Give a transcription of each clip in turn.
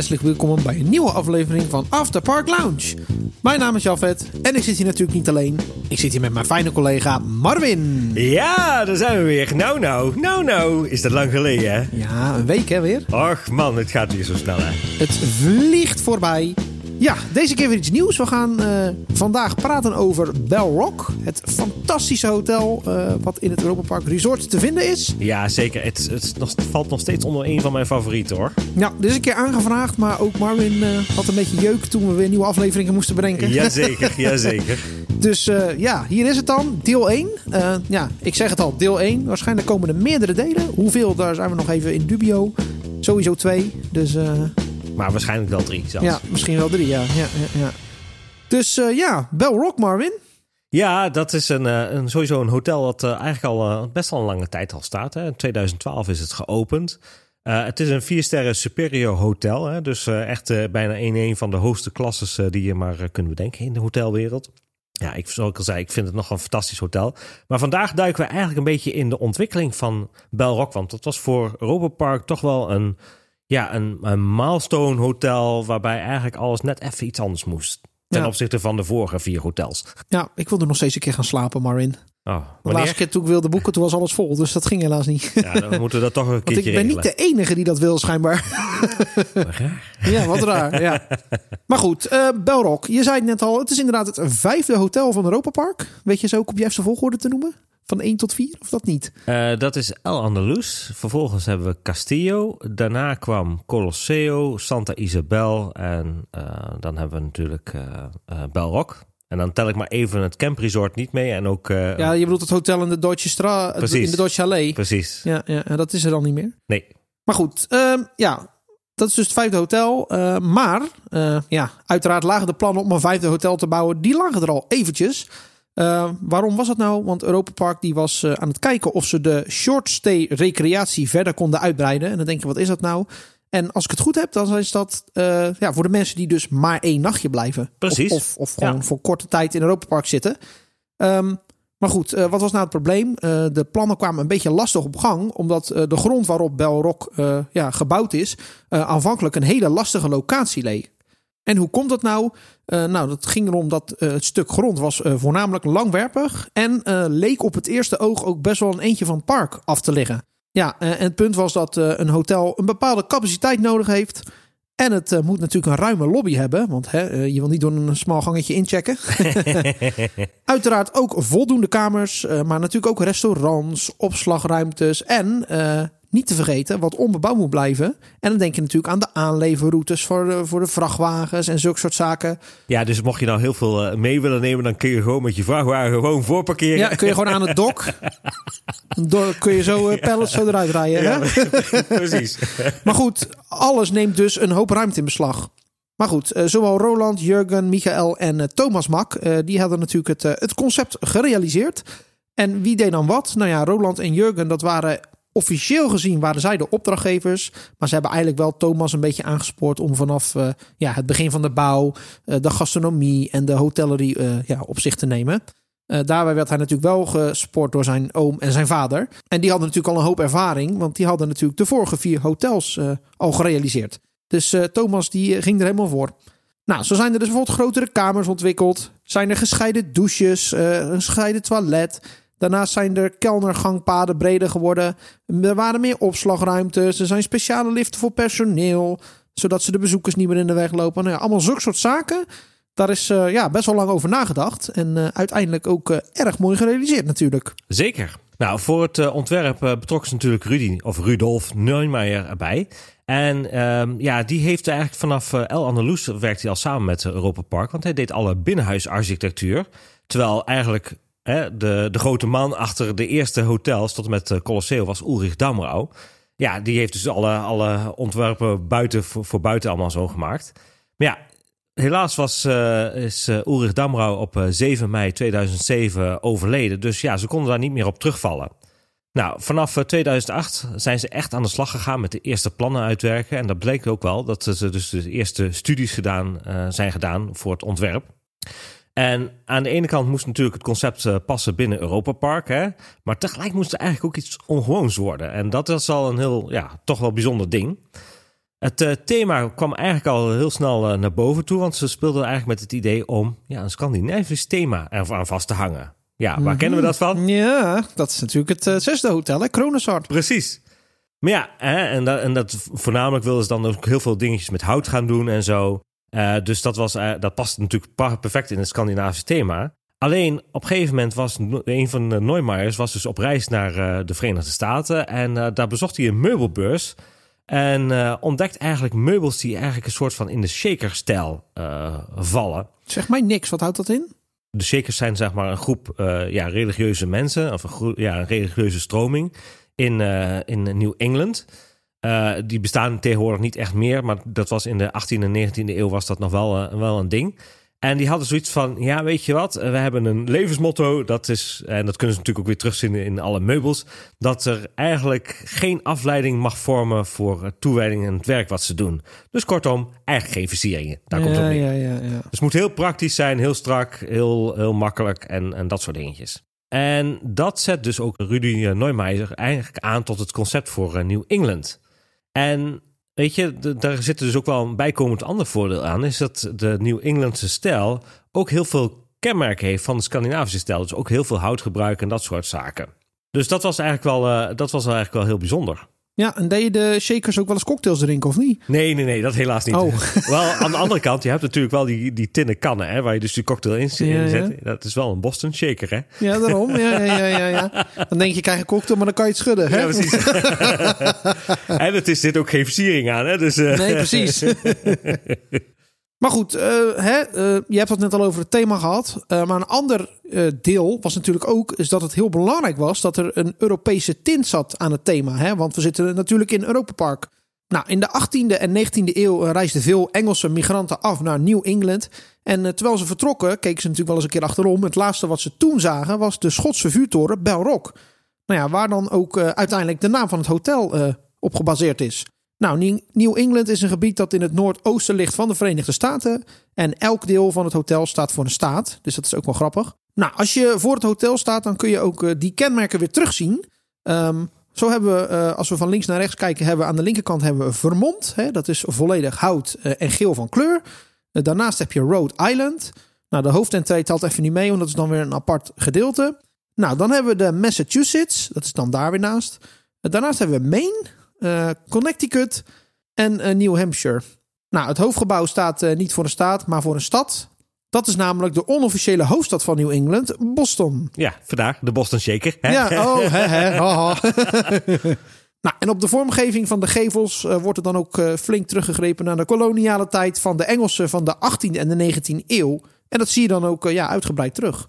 Hartelijk welkom bij een nieuwe aflevering van After Park Lounge. Mijn naam is Jafet en ik zit hier natuurlijk niet alleen. Ik zit hier met mijn fijne collega Marvin. Ja, daar zijn we weer. Nou, nou, nou, nou. Is dat lang geleden, hè? Ja, een week hè weer. Och man, het gaat weer zo snel, hè? Het vliegt voorbij. Ja, deze keer weer iets nieuws. We gaan eh, vandaag praten over Bell Rock. Het fantastische hotel uh, wat in het Europa Park Resort te vinden is. Ja, zeker. Het, het, valt nog steeds onder een van mijn favorieten, hoor. Ja, dit is een keer aangevraagd, maar ook Marvin uh, had een beetje jeuk toen we weer nieuwe afleveringen moesten bedenken. Jazeker, jazeker. dus ja, hier is het dan. Deel 1. ja, ik zeg het al, deel 1. Waarschijnlijk komen er meerdere delen. Hoeveel, daar zijn we nog even in dubio. Sowieso twee. Dus... Maar waarschijnlijk wel drie zelfs. Ja, misschien wel drie, ja. ja, ja, ja. Dus uh, ja, Bell Rock, Marvin. Ja, dat is een, een, sowieso een hotel dat uh, eigenlijk al uh, best wel een lange tijd al staat. Hè. In 2012 is het geopend. het is een vier sterren superior hotel. Hè. Dus echt bijna een, een van de hoogste klasses die je maar kunt bedenken in de hotelwereld. Ja, ik, zoals ik al zei, ik vind het nog een fantastisch hotel. Maar vandaag duiken we eigenlijk een beetje in de ontwikkeling van Bell Rock. Want dat was voor Europa Park toch wel een ja, een, een milestone hotel waarbij eigenlijk alles net even iets anders moest. Ten opzichte van de vorige vier hotels. Ja, ik wilde nog steeds een keer gaan slapen, Marin. Oh, de laatste keer toen ik wilde boeken, toen was alles vol. Dus dat ging helaas niet. Ja, dan moeten we dat toch een keertje Want ik ben niet de enige die dat wil, schijnbaar. raar. Ja, wat raar. Ja. Maar goed, uh, Belrock, je zei het net al. Het is inderdaad het vijfde hotel van Europa Park. Weet je ze ook op juiste volgorde te noemen? Van 1 tot 4, of dat niet? Uh, dat is El Andalus. Vervolgens hebben we Castillo. Daarna kwam Colosseo, Santa Isabel. En uh, dan hebben we natuurlijk uh, Belrock. En dan tel ik maar even het campresort niet mee. En ook, ja, je bedoelt het hotel in de Deutsche Straat, in de Deutsche Allee. Precies. Ja, ja, dat is er dan niet meer. Nee. Maar goed, ehm, ja, dat is dus het vijfde hotel. maar ja, uiteraard lagen de plannen om een vijfde hotel te bouwen. Die lagen er al eventjes. Uh, waarom was dat nou? Want Europa Park die was uh, aan het kijken of ze de short stay recreatie verder konden uitbreiden. En dan denk je, wat is dat nou? En als ik het goed heb, dan is dat uh, ja, voor de mensen die dus maar één nachtje blijven. Precies. Of, of, of gewoon ja. voor korte tijd in Europa Park zitten. Um, maar goed, wat was nou het probleem? de plannen kwamen een beetje lastig op gang, omdat de grond waarop Belrock ja, gebouwd is, aanvankelijk een hele lastige locatie leek. En hoe komt dat nou? Uh, nou, dat ging erom dat uh, het stuk grond was uh, voornamelijk langwerpig en leek op het eerste oog ook best wel een eentje van het park af te liggen. Ja, en het punt was dat een hotel een bepaalde capaciteit nodig heeft. En het moet natuurlijk een ruime lobby hebben, want hè, je wil niet door een smal gangetje inchecken. Uiteraard ook voldoende kamers, maar natuurlijk ook restaurants, opslagruimtes en niet te vergeten, wat onbebouwd moet blijven. En dan denk je natuurlijk aan de aanleverroutes voor de, voor de vrachtwagens en zulke soort zaken. Ja, dus mocht je nou heel veel eh, mee willen nemen, dan kun je gewoon met je vrachtwagen gewoon voorparkeren. Ja, kun je gewoon aan het dok. Door, kun je zo uh, pallets zo eruit rijden. Ja, precies. maar goed, alles neemt dus een hoop ruimte in beslag. Maar goed, uh, zowel Roland, Jurgen, Michael en uh, Thomas Mak, die hadden natuurlijk het, het concept gerealiseerd. En wie deed dan wat? Nou ja, Roland en Jurgen, dat waren officieel gezien waren zij de opdrachtgevers. Maar ze hebben eigenlijk wel Thomas een beetje aangespoord om vanaf uh, ja, het begin van de bouw, uh, de gastronomie en de hotellerie uh, ja, op zich te nemen. daarbij werd hij natuurlijk wel gespoord door zijn oom en zijn vader. En die hadden natuurlijk al een hoop ervaring, want die hadden natuurlijk de vorige vier hotels al gerealiseerd. Dus Thomas die ging er helemaal voor. Nou, zo zijn er dus bijvoorbeeld grotere kamers ontwikkeld. Zijn er gescheiden douches, een gescheiden toilet. Daarnaast zijn er kelnergangpaden breder geworden. Er waren meer opslagruimtes. Er zijn speciale liften voor personeel. Zodat ze de bezoekers niet meer in de weg lopen. Nou ja, allemaal zulke soort zaken. Daar is uh, ja, best wel lang over nagedacht. En uh, uiteindelijk ook uh, erg mooi gerealiseerd natuurlijk. Zeker. Nou, voor het ontwerp betrok ze natuurlijk Rudy of Rudolf Neumeijer erbij. En um, ja, die heeft eigenlijk vanaf El Andalus werkt hij al samen met Europa Park. Want hij deed alle binnenhuisarchitectuur. Terwijl eigenlijk De, de grote man achter de eerste hotels tot en met eh, Colosseo was Ulrich Damrau. Ja, die heeft dus alle, alle ontwerpen buiten, voor, buiten allemaal zo gemaakt. Maar ja, helaas was, uh, is uh, Ulrich Damrau op uh, 7 mei 2007 overleden. Dus ja, ze konden daar niet meer op terugvallen. Nou, vanaf 2008 zijn ze echt aan de slag gegaan met de eerste plannen uitwerken. En dat bleek ook wel dat ze dus de eerste studies gedaan, zijn gedaan voor het ontwerp. En aan de ene kant moest natuurlijk het concept uh, passen binnen Europa Park. Hè? Maar tegelijk moest er eigenlijk ook iets ongewoons worden. En dat is al een heel, ja, toch wel bijzonder ding. Het thema kwam eigenlijk al heel snel naar boven toe, want ze speelden eigenlijk met het idee om ja, een Scandinavisch thema eraan vast te hangen. Ja, waar kennen we dat van? Ja, dat is natuurlijk het zesde hotel, hè? Kronosart. Precies. Maar ja, hè, en, dat, en dat voornamelijk wilden ze dan ook heel veel dingetjes met hout gaan doen en zo. Uh, dus dat, was, uh, dat past natuurlijk perfect in het Scandinavische thema. Alleen op een gegeven moment was een van de Neumeyers was dus op reis naar uh, de Verenigde Staten. En daar bezocht hij een meubelbeurs. En ontdekt eigenlijk meubels die eigenlijk een soort van in de shaker-stijl vallen. Zeg mij niks, wat houdt dat in? De Shakers zijn zeg maar een groep ja, religieuze mensen, of een, ja, een religieuze stroming in, in New England. Uh, die bestaan tegenwoordig niet echt meer, maar dat was in de 18e en 19e eeuw was dat nog wel, uh, wel een ding. En die hadden zoiets van, ja, weet je wat, we hebben een levensmotto, dat is, en dat kunnen ze natuurlijk ook weer terugzien in alle meubels, dat er eigenlijk geen afleiding mag vormen voor toewijding en het werk wat ze doen. Dus kortom, eigenlijk geen versieringen. Daar komt het op Ja, ja, ja. Dus het moet heel praktisch zijn, heel strak, heel, heel makkelijk en, en dat soort dingetjes. En dat zet dus ook Rudy Neumeijer eigenlijk aan tot het concept voor New England. En weet je, daar zit dus ook wel een bijkomend ander voordeel aan. Is dat de New Englandse stijl ook heel veel kenmerken heeft van de Scandinavische stijl. Dus ook heel veel houtgebruik en dat soort zaken. Dus dat was eigenlijk wel, uh, dat was eigenlijk wel heel bijzonder. Ja, en deed je de shakers ook wel eens cocktails drinken of niet? Nee, nee, nee, dat helaas niet. Oh. wel, aan de andere kant, je hebt natuurlijk wel die, die tinnen kannen, hè, waar je dus die cocktail in, zet. ja. Dat is wel een Boston shaker, hè? Ja, daarom. Ja, ja, ja, ja. Dan denk je, je krijgt een cocktail, maar dan kan je het schudden. Hè? Ja, precies. en het is dit ook geen versiering aan, hè? Dus, eh, Nee, precies. Maar goed, eh, hè, eh, je hebt het net al over het thema gehad. Eh, maar een ander deel was natuurlijk ook is dat het heel belangrijk was dat er een Europese tint zat aan het thema. Hè? Want we zitten natuurlijk in Europa Park. Nou, in de 18e en 19e eeuw reisden veel Engelse migranten af naar New England. En terwijl ze vertrokken, keken ze natuurlijk wel eens een keer achterom. Het laatste wat ze toen zagen was de Schotse vuurtoren Belrock. Nou ja, waar dan ook uiteindelijk de naam van het hotel op gebaseerd is. Nou, New- England is een gebied dat in het noordoosten ligt van de Verenigde Staten. En elk deel van het hotel staat voor een staat. Dus dat is ook wel grappig. Nou, als je voor het hotel staat, dan kun je ook eh, die kenmerken weer terugzien. Ehm, zo hebben we, eh, als we van links naar rechts kijken, hebben we aan de linkerkant hebben we Vermont. Hè, dat is volledig hout eh, en geel van kleur. Daarnaast heb je Rhode Island. Nou, de hoofdentree telt even niet mee, want dat is dan weer een apart gedeelte. Nou, dan hebben we de Massachusetts. Dat is dan daar weer naast. Daarnaast hebben we Maine, eh, Connecticut en eh, New Hampshire. Nou, het hoofdgebouw staat eh, niet voor een staat, maar voor een stad. Dat is namelijk de onofficiële hoofdstad van New England, Boston. ja, vandaar de Boston shaker. Hè? Ja, oh, hè, hè, haha. nou, en op de vormgeving van de gevels wordt er dan ook flink teruggegrepen naar de koloniale tijd van de Engelsen van de 18e en de 19e eeuw. En dat zie je dan ook ja, uitgebreid terug.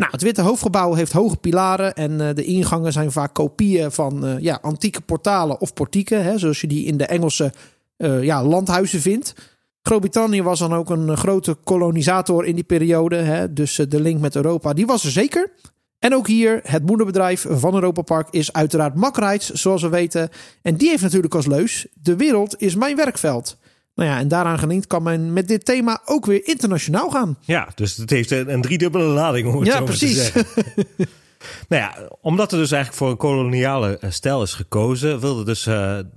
Nou, het witte hoofdgebouw heeft hoge pilaren en eh, de ingangen zijn vaak kopieën van eh, ja, antieke portalen of portieken, hè, zoals je die in de Engelse eh, ja, landhuizen vindt. Groot-Brittannië was dan ook een grote kolonisator in die periode, hè, dus de link met Europa, die was er zeker. En ook hier, het moederbedrijf van Europa Park is uiteraard Mack Rides, zoals we weten. En die heeft natuurlijk als leus, de wereld is mijn werkveld. Nou ja, en daaraan gelinkt kan men met dit thema ook weer internationaal gaan. Ja, dus het heeft een, een driedubbele lading, om het Ja, zo maar te precies. zeggen. nou ja, omdat er dus eigenlijk voor een koloniale eh, stijl is gekozen, wilde dus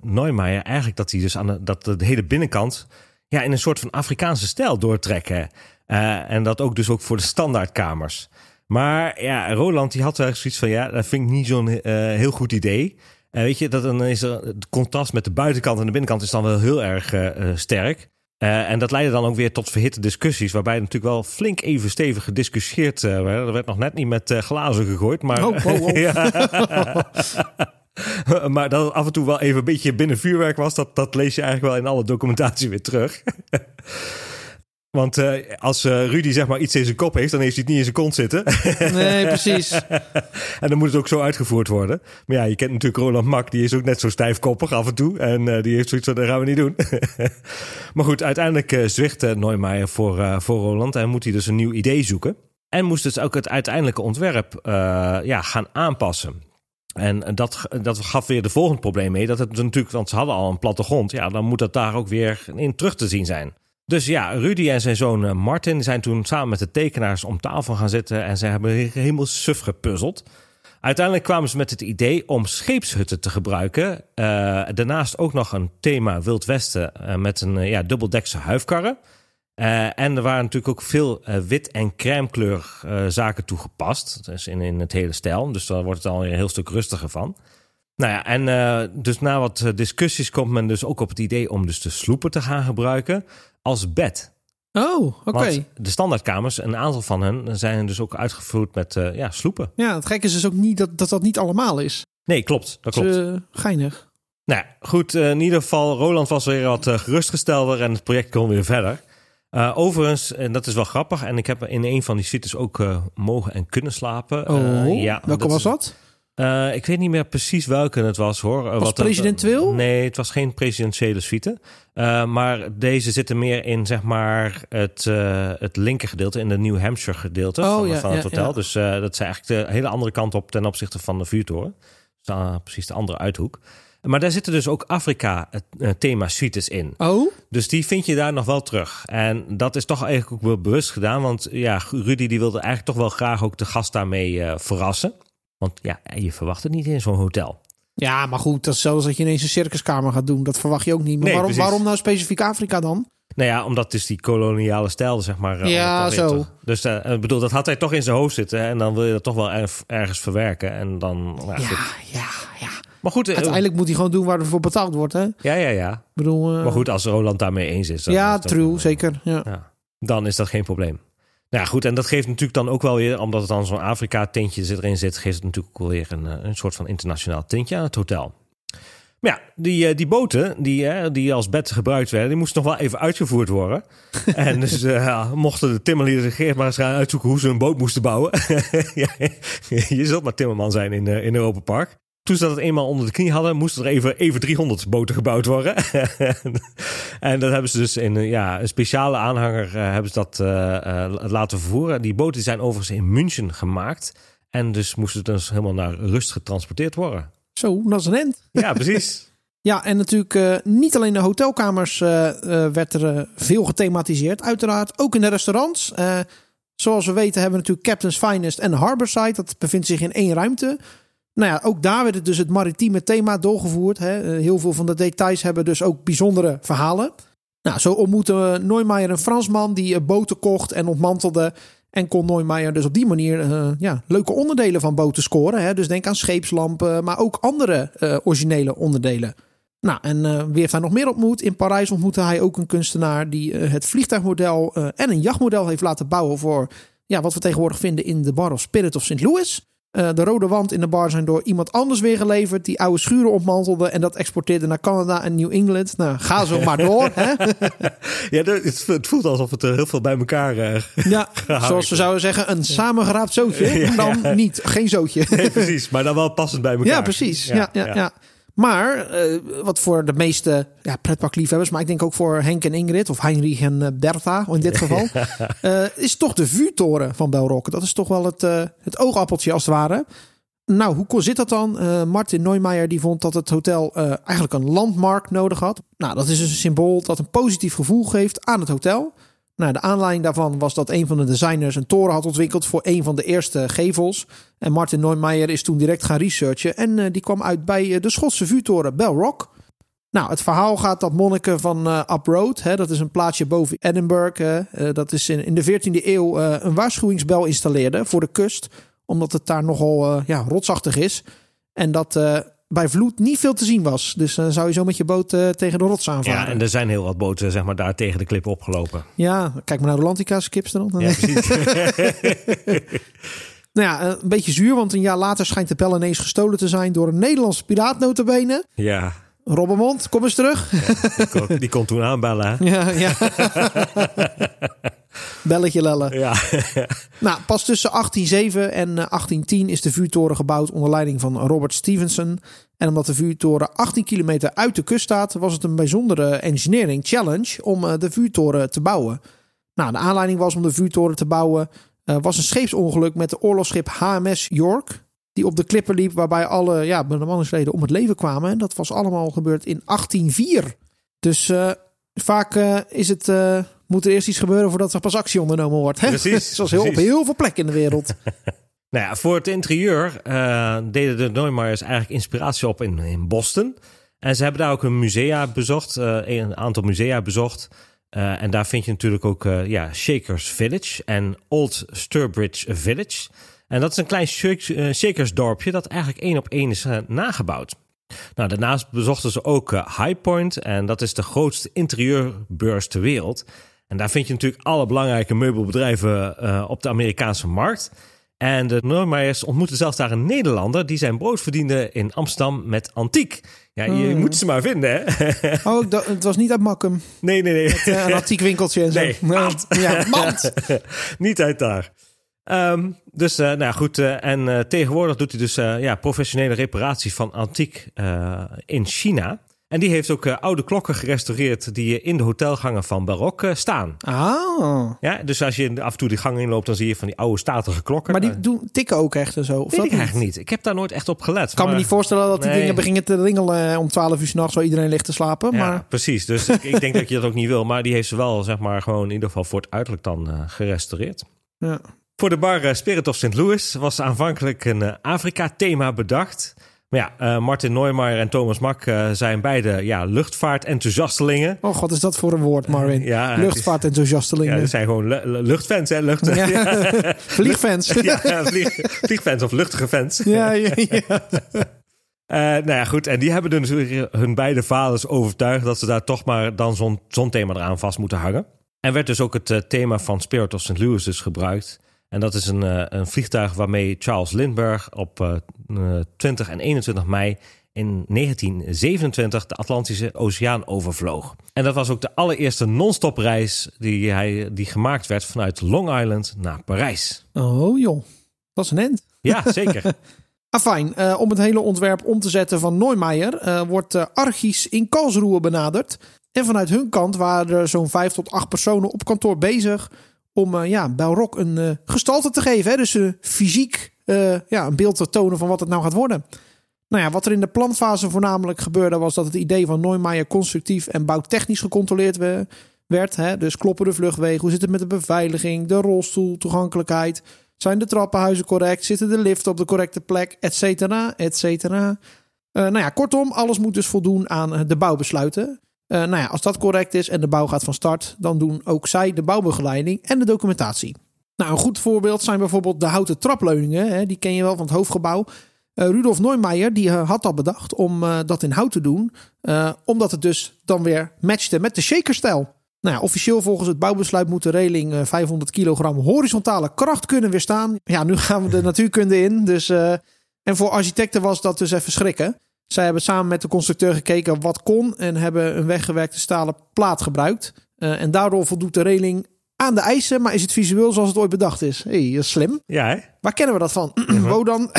Neumeijer eigenlijk dat hij dus aan de, dat de hele binnenkant ja, in een soort van Afrikaanse stijl doortrekken. Eh, en dat ook dus ook voor de standaardkamers. Maar ja, Roland die had eigenlijk zoiets van ja, dat vind ik niet zo'n heel goed idee. Weet je, dat dan is er, het contrast met de buitenkant en de binnenkant is dan wel heel erg eh, eh, sterk. Eh, en dat leidde dan ook weer tot verhitte discussies, waarbij natuurlijk wel flink even stevig gediscussieerd werd. Er werd nog net niet met glazen gegooid, maar, Oh, oh, oh. Maar dat het af en toe wel even een beetje binnen vuurwerk was, dat, dat lees je eigenlijk wel in alle documentatie weer terug. Want eh, als eh, Rudy zeg maar iets in zijn kop heeft, dan heeft hij het niet in zijn kont zitten. Nee, precies. en dan moet het ook zo uitgevoerd worden. Maar ja, je kent natuurlijk Roland Mak, die is ook net zo stijfkoppig af en toe. En eh, die heeft zoiets van, dat gaan we niet doen. maar goed, uiteindelijk uh, zwicht uh, Neumeijer voor, uh, voor Roland en moet hij dus een nieuw idee zoeken. En moest dus ook het uiteindelijke ontwerp uh, ja, gaan aanpassen. En dat, dat gaf weer de volgende probleem mee. Dat het natuurlijk, want ze hadden al een plattegrond. Ja, dan moet dat daar ook weer in terug te zien zijn. Dus ja, Rudy en zijn zoon eh, Martin zijn toen samen met de tekenaars om tafel gaan zitten. En ze hebben helemaal suf gepuzzeld. Uiteindelijk kwamen ze met het idee om scheepshutten te gebruiken. Uh, daarnaast ook nog een thema Wild Westen uh, met een ja, dubbeldekse huifkarren. en er waren natuurlijk ook veel wit- en crèmekleur zaken toegepast. Dus in, in het hele stijl. Dus daar wordt het al een heel stuk rustiger van. Nou ja, en dus na wat discussies komt men dus ook op het idee om dus de sloepen te gaan gebruiken als bed. Oh, oké. Okay. De standaardkamers, een aantal van hen zijn dus ook uitgevoerd met uh, ja, sloepen. Ja, het gekke is dus ook niet dat dat, dat niet allemaal is. Nee, klopt. Dat klopt. Dus, uh, geinig. Nou goed. Uh, in ieder geval, Roland was weer wat gerustgestelder en het project kon weer verder. overigens, en dat is wel grappig, en ik heb in een van die suites ook mogen en kunnen slapen. Oh, ja, welke was dat? Uh, ik weet niet meer precies welke het was hoor. Was wat presidentieel? Het, nee, het was geen presidentiële suite. Uh, maar deze zitten meer in zeg maar het, uh, het linker gedeelte, in de New Hampshire gedeelte oh, van, ja, van het ja, hotel. ja. Dus dat is eigenlijk de hele andere kant op ten opzichte van de vuurtoren. Dus precies de andere uithoek. Maar daar zitten dus ook Afrika-thema suites in. Oh? Dus die vind je daar nog wel terug. En dat is toch eigenlijk ook wel bewust gedaan. Want ja, Rudy die wilde eigenlijk toch wel graag ook de gast daarmee verrassen. Want ja, je verwacht het niet in zo'n hotel. Ja, maar goed, dat is zelfs dat je ineens een circuskamer gaat doen. Dat verwacht je ook niet. Maar Nee, waarom, waarom nou specifiek Afrika dan? Nou ja, omdat dus die koloniale stijl, zeg maar. eh, Ja, zo. Dus eh, ik bedoel, dat had hij toch in zijn hoofd zitten. hè, En dan wil je dat toch wel erg- ergens verwerken. En dan. Ja, Ja, ja, ja. Maar goed, eh, Uiteindelijk moet hij gewoon doen waar er voor betaald wordt, hè? Ik ja, ja, ja. bedoel... eh, Maar goed, als Roland daarmee eens is. dan ja, is dat- true, zeker. Ja. Ja, dan is dat geen probleem. Nou ja, goed, en dat geeft natuurlijk dan ook wel weer, omdat het dan zo'n Afrika-tintje erin zit, geeft het natuurlijk ook weer een, eh, een soort van internationaal tintje aan het hotel. Maar ja, die, eh, die boten die, eh, die als bed gebruikt werden, die moesten nog wel even uitgevoerd worden. en dus ja, mochten de timmerlieden zich maar eens gaan uitzoeken hoe ze een boot moesten bouwen. Je zult maar timmerman zijn in, in Europa Park. Toen ze dat eenmaal onder de knie hadden, moesten er even, even 300 boten gebouwd worden. en dat hebben ze dus in eh, ja, een speciale aanhanger eh, hebben ze dat eh, laten vervoeren. Die boten zijn overigens in München gemaakt. En dus moesten dus helemaal naar rust getransporteerd worden. Zo, dat is een end. Ja, precies. Ja, en natuurlijk niet alleen de hotelkamers werd er veel gethematiseerd. Uiteraard ook in de restaurants. Zoals we weten hebben we natuurlijk Captain's Finest en Harborside. Dat bevindt zich in één ruimte. Nou ja, ook daar werd het dus het maritieme thema doorgevoerd. Hè. Eh, heel veel van de details hebben dus ook bijzondere verhalen. Nou, zo ontmoette Neumeier een Fransman die eh, boten kocht en ontmantelde. En kon Neumeier dus op die manier eh, ja, leuke onderdelen van boten scoren. Hè. Dus denk aan scheepslampen, maar ook andere originele onderdelen. Nou, en eh, wie heeft hij nog meer ontmoet? In Parijs ontmoette hij ook een kunstenaar die het vliegtuigmodel en een jachtmodel heeft laten bouwen voor ja, wat we tegenwoordig vinden in de Bar of Spirit of St. Louis. Eh, de rode wand in de bar zijn door iemand anders weer geleverd. Die oude schuren ontmantelde en dat exporteerde naar Canada en New England. Nou, ga zo maar door. hè? Ja, het, voelt alsof het er heel veel bij elkaar... eh, Ja, zoals we zouden zeggen, een samengeraapt zootje. Ja, dan niet, geen zootje. nee, precies, maar dan wel passend bij elkaar. Ja, precies. Ja, ja, ja. Maar eh, wat voor de meeste ja, pretparkliefhebbers, maar ik denk ook voor Henk en Ingrid, of Heinrich en eh, Bertha in dit geval, eh, is toch de vuurtoren van Belrock. Dat is toch wel het, het oogappeltje als het ware. Nou, hoe zit dat dan? Martin Neumeier die vond dat het hotel eigenlijk een landmark nodig had. Nou, dat is dus een symbool dat een positief gevoel geeft aan het hotel. Nou, de aanleiding daarvan was dat een van de designers een toren had ontwikkeld voor een van de eerste gevels. En Martin Neumeier is toen direct gaan researchen en eh, die kwam uit bij eh, de Schotse vuurtoren Belrock. Nou, het verhaal gaat dat monniken van eh Uproad, dat is een plaatsje boven Edinburgh, dat is in, in de 14e eeuw een waarschuwingsbel installeerde voor de kust, omdat het daar nogal ja, rotsachtig is. En dat bij vloed niet veel te zien was. Dus dan zou je zo met je boot eh, tegen de rots aanvaren. Ja, en er zijn heel wat boten zeg maar, daar tegen de klip opgelopen. Ja, kijk maar naar Rolantica, skips er dan. Ja, precies. Nou ja, een beetje zuur, want een jaar later schijnt de bel ineens gestolen te zijn door een Nederlandse piraat notabene. ja, Robbermond, kom eens terug. die kon, die kon toen aanbellen. hè? ja, ja. Belletje lellen. Ja. Nou, pas tussen 1807 en eh, 1810 is de vuurtoren gebouwd onder leiding van Robert Stevenson. En omdat de vuurtoren 18 kilometer uit de kust staat, was het een bijzondere engineering challenge om eh, de vuurtoren te bouwen. Nou, de aanleiding was om de vuurtoren te bouwen, eh, was een scheepsongeluk met de oorlogsschip HMS York. Die op de klippen liep, waarbij alle ja, bemanningsleden om het leven kwamen. En dat was allemaal gebeurd in 1804. Dus eh, vaak eh, is het, eh, moet er eerst iets gebeuren voordat er pas actie ondernomen wordt. Hè? Precies, Zoals heel, op heel veel plekken in de wereld. Nou ja, voor het interieur deden de Neumeyers eigenlijk inspiratie op in, in Boston. En ze hebben daar ook een musea bezocht, een aantal musea bezocht. En daar vind je natuurlijk ook ja, Shakers Village en Old Sturbridge Village. En dat is een klein shakersdorpje dat eigenlijk één op één is nagebouwd. Nou, daarnaast bezochten ze ook High Point en dat is de grootste interieurbeurs ter wereld. En daar vind je natuurlijk alle belangrijke meubelbedrijven op de Amerikaanse markt. En de Normaiers ontmoeten zelfs daar een Nederlander die zijn brood verdiende in Amsterdam met antiek. Ja, je hmm. moet ze maar vinden, hè? Oh, het was niet uit Makkum. Nee, nee, nee. Met, uh, een antiek winkeltje en zo. Nee, mand. Ja, mand. niet uit daar. Um, dus, uh, nou goed, uh, en uh, tegenwoordig doet hij dus ja, professionele reparaties van antiek in China. En die heeft ook oude klokken gerestaureerd die in de hotelgangen van Barok staan. Ah. Ja, dus als je af en toe die gang inloopt, dan zie je van die oude statige klokken. Maar die doen, tikken ook echt en zo? Of Weet dat ik eigenlijk niet. Ik heb daar nooit echt op gelet. Ik kan me niet voorstellen dat die dingen beginnen te ringelen eh, om 12 uur s'nachts, waar iedereen ligt te slapen. Ja, maar... precies. Dus ik, ik, denk dat je dat ook niet wil. Maar die heeft ze wel, zeg maar, gewoon in ieder geval voor het uiterlijk dan gerestaureerd. Ja. Voor de bar Spirit of St. Louis was aanvankelijk een Afrika-thema bedacht. Maar ja, uh, Martin Neumeier en Thomas Mak uh, zijn beide ja, luchtvaartenthousiastelingen. Oh god, is dat voor een woord, Marvin? Uh, ja, luchtvaartenthousiastelingen. Ja, dat zijn gewoon luchtfans, hè? Lucht, ja. ja. Vliegfans. ja, vlieg, vliegfans of luchtige fans. Ja, ja, ja. nou ja, goed. En die hebben dus hun beide vaders overtuigd dat ze daar toch maar dan zo'n zo'n thema eraan vast moeten hangen. En werd dus ook het thema van Spirit of St. Louis dus gebruikt. En dat is een, uh, een vliegtuig waarmee Charles Lindbergh op uh, 20 en 21 mei in 1927 de Atlantische Oceaan overvloog. En dat was ook de allereerste non-stop reis die, hij, die gemaakt werd vanuit Long Island naar Parijs. Oh joh, dat is een end. Ja, zeker. Afijn, uh, om het hele ontwerp om te zetten van Neumeier uh, wordt uh, Archis in Karlsruhe benaderd. En vanuit hun kant waren er zo'n vijf tot acht personen op kantoor bezig om uh, ja, Belrock een uh, gestalte te geven. Hè? Dus uh, fysiek ja, een beeld te tonen van wat het nou gaat worden. Nou ja, wat er in de planfase voornamelijk gebeurde... was dat het idee van Neumeier constructief en bouwtechnisch gecontroleerd werd. Hè? Dus kloppen de vluchtwegen? Hoe zit het met de beveiliging? De rolstoel, toegankelijkheid? Zijn de trappenhuizen correct? Zitten de liften op de correcte plek? Etcetera, etcetera. nou ja, kortom, alles moet dus voldoen aan de bouwbesluiten. Uh, nou ja, als dat correct is en de bouw gaat van start, dan doen ook zij de bouwbegeleiding en de documentatie. Nou, een goed voorbeeld zijn bijvoorbeeld de houten trapleuningen. Hè, die ken je wel van het hoofdgebouw. Uh, Rudolf Neumeijer die uh, had al bedacht om dat in hout te doen. omdat het dus dan weer matchte met de shakerstijl. Nou ja, officieel volgens het bouwbesluit moet de reling 500 kilogram horizontale kracht kunnen weerstaan. Ja, nu gaan we de natuurkunde in. Dus, en voor architecten was dat dus even schrikken. Zij hebben samen met de constructeur gekeken wat kon en hebben een weggewerkte stalen plaat gebruikt. Uh, en daardoor voldoet de reling aan de eisen, maar is het visueel zoals het ooit bedacht is. hey, slim. Ja, hè? Waar kennen we dat van? Wodan.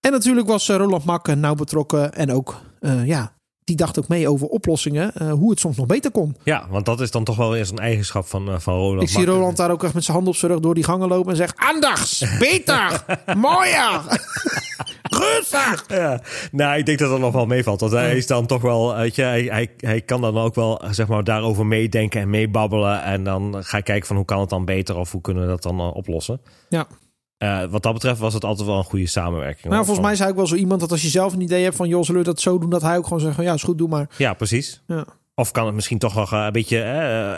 en natuurlijk was uh, Roland Mak nauw betrokken en ook uh, ja, die dacht ook mee over oplossingen, uh, hoe het soms nog beter kon. Ja, want dat is dan toch wel eens een eigenschap van, uh, van Roland. Ik zie Roland daar ook echt met zijn hand op zijn rug door die gangen lopen en zegt: Aandachts, beter, mooier, rustig. Ja, nou, ik denk dat dat nog wel meevalt. Want hij is dan toch wel, weet je, hij, hij, hij kan dan ook wel zeg maar daarover meedenken en meebabbelen. En dan ga ik kijken van hoe kan het dan beter of hoe kunnen we dat dan uh, oplossen. Ja. Uh, wat dat betreft was het altijd wel een goede samenwerking. Nou, volgens mij is hij ook wel zo iemand dat als je zelf een idee hebt van... joh, zullen we dat zo doen? Dat hij ook gewoon zegt van ja, is goed, doe maar. Ja, precies. Ja. Of kan het misschien toch nog een beetje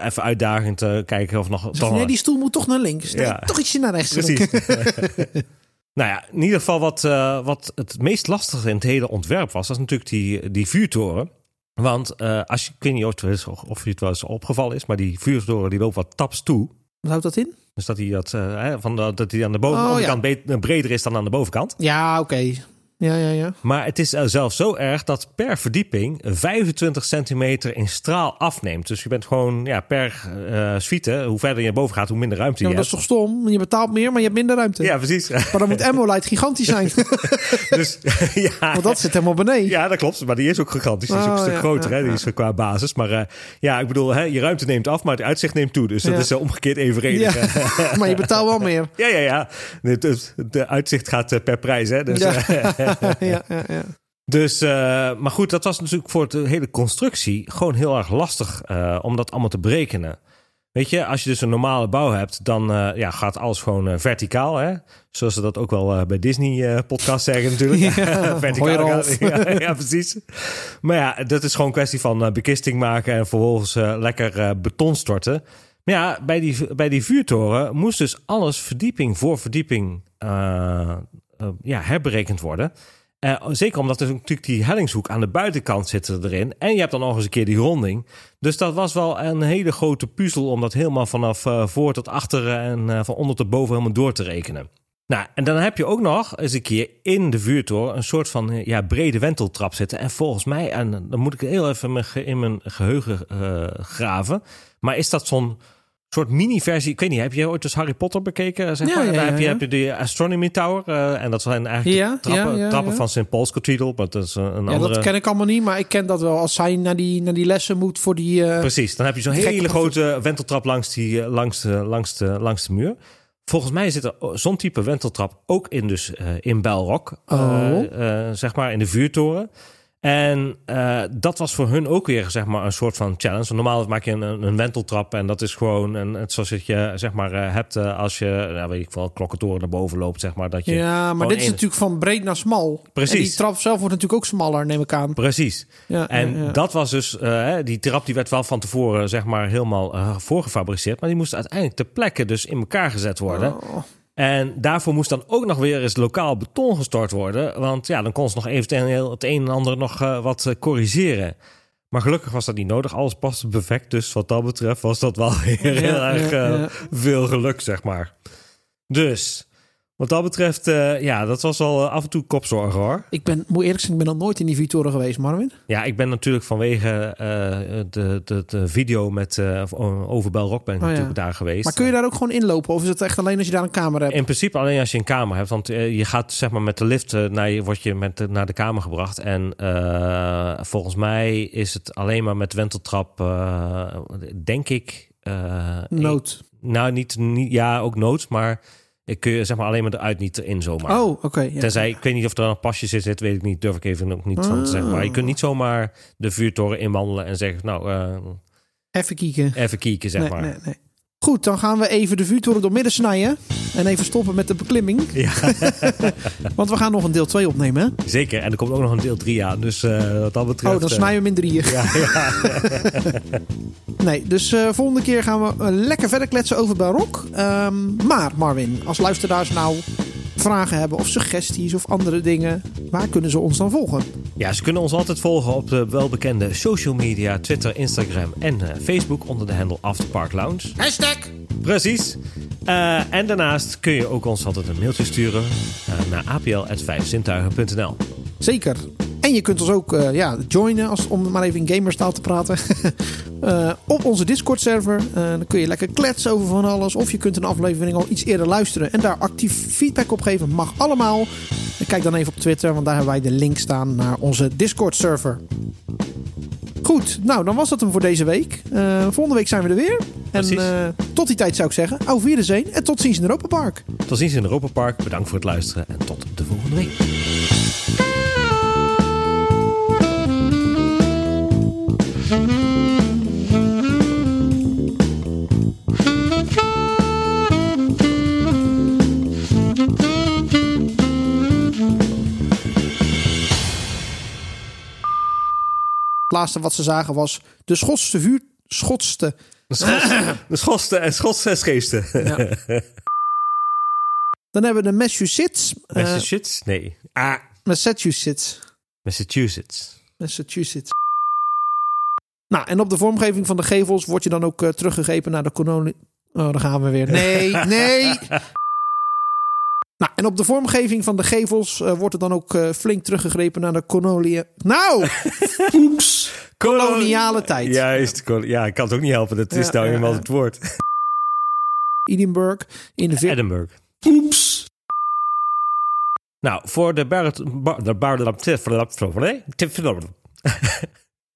even uitdagend uh, kijken of nog... Zeg, toch nee, die stoel moet toch naar links. Nee, ja. toch ietsje naar rechts. Precies. nou ja, in ieder geval wat, wat het meest lastige in het hele ontwerp was... is natuurlijk die, die vuurtoren. Want als je, ik weet niet of je het wel eens opgevallen is... maar die vuurtoren die loopt wat taps toe. Wat houdt dat in? Dus dat hij, dat, uh, van de, dat hij aan de bovenkant oh, ja. breder is dan aan de bovenkant. Ja, oké. Okay. Ja, ja, ja. Maar het is zelfs zo erg dat per verdieping 25 centimeter in straal afneemt. Dus je bent gewoon ja, per uh, suite, hoe verder je boven gaat, hoe minder ruimte ja, je dat hebt. Dat is toch stom? Je betaalt meer, maar je hebt minder ruimte. Ja, precies. Maar dan moet Emolite gigantisch zijn. dus, ja. Want dat zit helemaal beneden. Ja, dat klopt. Maar die is ook gigantisch. Die is ook een stuk ja, groter. ja, hè? Die is qua basis. Maar uh, ja, ik bedoel, hè, je ruimte neemt af, maar het uitzicht neemt toe. Dus dat is uh, omgekeerd evenredig. Maar je betaalt wel meer. Ja, ja, ja. De, de uitzicht gaat per prijs. Hè? Dus, ja. ja, ja. Dus, uh, maar goed, dat was natuurlijk voor de hele constructie gewoon heel erg lastig uh, om dat allemaal te berekenen. Weet je, als je dus een normale bouw hebt, dan uh, ja, gaat alles gewoon verticaal. Hè? Zoals ze dat ook wel bij Disney-podcast zeggen natuurlijk. Ja, verticaal. Ja, ja, precies. Maar ja, dat is gewoon een kwestie van bekisting maken en vervolgens lekker beton storten. Maar ja, bij die, bij die vuurtoren moest dus alles verdieping voor verdieping ja, herberekend worden. Uh, zeker omdat er natuurlijk die hellingshoek aan de buitenkant zit erin. En je hebt dan nog eens een keer die ronding. Dus dat was wel een hele grote puzzel om dat helemaal vanaf uh, voor tot achter en uh, van onder tot boven helemaal door te rekenen. Nou, en dan heb je ook nog eens een keer in de vuurtoren een soort van ja, brede wenteltrap zitten. En volgens mij, en dan moet ik heel even in mijn geheugen graven. Maar is dat zo'n soort mini-versie. Ik weet niet, heb je ooit eens Harry Potter bekeken? Zeg maar? Ja, ja, Daar heb je, ja. heb je de Astronomy Tower. eh, en dat zijn eigenlijk Ja, de trappen, ja, ja, trappen ja. van St. Paul's Cathedral. Maar dat is een, een Ja, andere... dat ken ik allemaal niet, maar ik ken dat wel. Als zij naar die, naar die lessen moet voor die... eh, Precies, dan heb je zo'n hele grote wenteltrap langs, die, eh, langs, de, langs, de, langs de muur. Volgens mij zit er zo'n type wenteltrap ook in, dus, eh, in Belrock. Oh. Eh, eh, zeg maar in de vuurtoren. En eh, dat was voor hun ook weer zeg maar, een soort van challenge. Want normaal maak je een, een wenteltrap en dat is gewoon een, het zoals het je zeg maar, eh, hebt eh, als je, nou, weet ik wel, klokkentoren naar boven loopt. Zeg maar, dat je ja, maar dit is natuurlijk van breed naar smal. Precies. En die trap zelf wordt natuurlijk ook smaller, neem ik aan. Precies. Ja, En ja, ja. dat was dus, die trap die werd wel van tevoren zeg maar helemaal voorgefabriceerd. Maar die moest uiteindelijk ter plekke dus in elkaar gezet worden. Oh. En daarvoor moest dan ook nog weer eens lokaal beton gestort worden. Want ja, dan kon ze nog eventueel het een en ander nog eh, wat eh, corrigeren. Maar gelukkig was dat niet nodig. Alles paste perfect. Dus wat dat betreft was dat wel heel Ja, erg ja, eh, ja. veel geluk, zeg maar. Dus, wat dat betreft, eh, ja, dat was wel eh, af en toe kopzorgen hoor. Ik ben, moet eerlijk zeggen, ik ben nog nooit in die Victoren geweest, Marvin. Ja, ik ben natuurlijk vanwege eh, de, de, de video met eh over Belrock ben ik Oh, ja. natuurlijk daar geweest. Maar kun je daar ook gewoon inlopen? Of is het echt alleen als je daar een camera hebt? In principe alleen als je een kamer hebt. Want je gaat zeg maar met de lift naar je, word je met de- naar de kamer gebracht. En eh, volgens mij is het alleen maar met wenteltrap, eh, denk ik. eh, Nood. ik- nou, niet, niet, ja, ook nood. Maar ik kun je zeg maar alleen maar eruit niet erin zomaar. Oh, oké. ja. Tenzij, ik weet niet of er een pasje zit, zit, weet ik niet. Durf ik even ook niet van te zeggen. Maar je kunt niet zomaar de vuurtoren inwandelen en zeggen, nou, eh, Even kijken. even kieken, zeg nee, maar. nee, nee. Goed, dan gaan we even de vuurtoren door midden snijden. En even stoppen met de beklimming. Ja, Want we gaan nog een deel 2 opnemen. Hè? zeker. En er komt ook nog een deel 3 aan. Dus eh, wat dat betreft... Oh, dan eh, snijden we hem in drieën. Ja, ja. Nee, dus eh, volgende keer gaan we lekker verder kletsen over Barok. Ehm, maar Marvin, als luisteraars nou vragen hebben of suggesties of andere dingen, waar kunnen ze ons dan volgen? ja, ze kunnen ons altijd volgen op de welbekende social media, Twitter, Instagram en eh, Facebook onder de handle Afterpark Lounge. Hashtag! Precies. Eh, en daarnaast kun je ook ons altijd een mailtje sturen eh, naar apl.vijfzintuigen.nl. Zeker. En je kunt ons ook eh, ja, joinen, als, om maar even in gamerstaal te praten, op onze Discord-server. Dan kun je lekker kletsen over van alles. Of je kunt een aflevering al iets eerder luisteren en daar actief feedback op geven. Mag allemaal. Kijk dan even op Twitter, want daar hebben wij de link staan naar onze Discord-server. Goed, nou dan was dat hem voor deze week. Volgende week zijn we er weer. En eh, tot die tijd zou ik zeggen, auf Wiedersehen en tot ziens in Europa Park. Tot ziens in Europa Park. Bedankt voor het luisteren en tot de volgende week. Het laatste wat ze zagen was de Schotse vuur... Schotste... De Schotse en Schotse geesten. Dan hebben we de Massachusetts. eh, Massachusetts? Nee. Ah, Massachusetts. Massachusetts. Massachusetts. Nou, en op de vormgeving van de gevels wordt je dan ook eh, teruggegrepen naar de kolonie. Oh, daar gaan we weer. Nee, nee. Nou, en op de vormgeving van de gevels eh, wordt er dan ook eh, flink teruggegrepen naar de kolonie. Nou, oeps. Koloniale tijd. Juist. kol- Ja, ik kan het ook niet helpen. Dat is Ja, nou ja, ja. het woord. Edinburgh in de Edinburgh. Oeps. Nou, voor de Barrett... Bar, de Bar, de